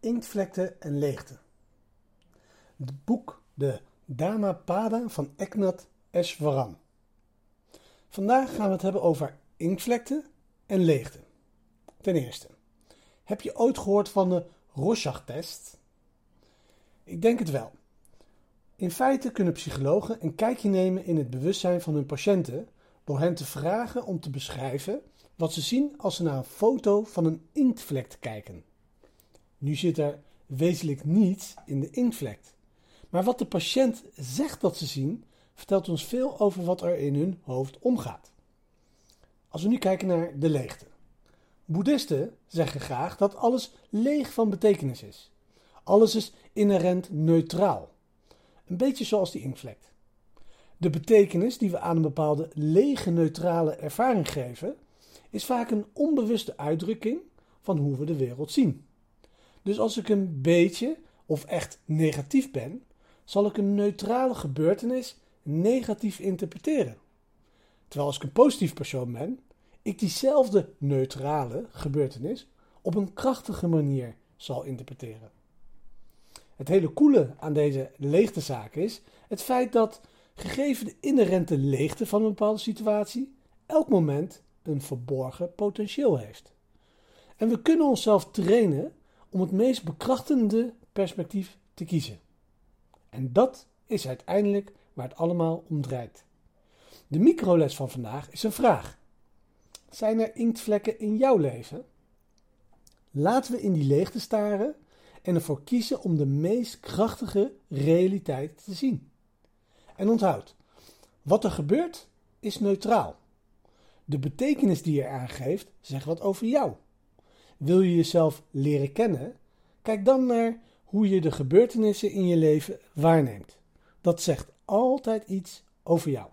Inktvlekte en leegte. Het boek De Dhammapada van Eknath Eswaran. Vandaag gaan we het hebben over inktvlekte en leegte. Ten eerste, heb je ooit gehoord van de Rorschach-test? Ik denk het wel. In feite kunnen psychologen een kijkje nemen in het bewustzijn van hun patiënten door hen te vragen om te beschrijven wat ze zien als ze naar een foto van een inktvlek kijken. Nu zit er wezenlijk niets in de inktvlek. Maar wat de patiënt zegt dat ze zien, vertelt ons veel over wat er in hun hoofd omgaat. Als we nu kijken naar de leegte. Boeddhisten zeggen graag dat alles leeg van betekenis is. Alles is inherent neutraal. Een beetje zoals die inktvlek. De betekenis die we aan een bepaalde lege neutrale ervaring geven, is vaak een onbewuste uitdrukking van hoe we de wereld zien. Dus als ik een beetje of echt negatief ben, zal ik een neutrale gebeurtenis negatief interpreteren. Terwijl als ik een positief persoon ben, ik diezelfde neutrale gebeurtenis op een krachtige manier zal interpreteren. Het hele coole aan deze leegtezaak is het feit dat, gegeven de inherente leegte van een bepaalde situatie, elk moment een verborgen potentieel heeft. En we kunnen onszelf trainen om het meest bekrachtende perspectief te kiezen. En dat is uiteindelijk waar het allemaal om draait. De microles van vandaag is een vraag. Zijn er inktvlekken in jouw leven? Laten we in die leegte staren en ervoor kiezen om de meest krachtige realiteit te zien. En onthoud, wat er gebeurt is neutraal. De betekenis die je eraan geeft zegt wat over jou. Wil je jezelf leren kennen? Kijk dan naar hoe je de gebeurtenissen in je leven waarneemt. Dat zegt altijd iets over jou.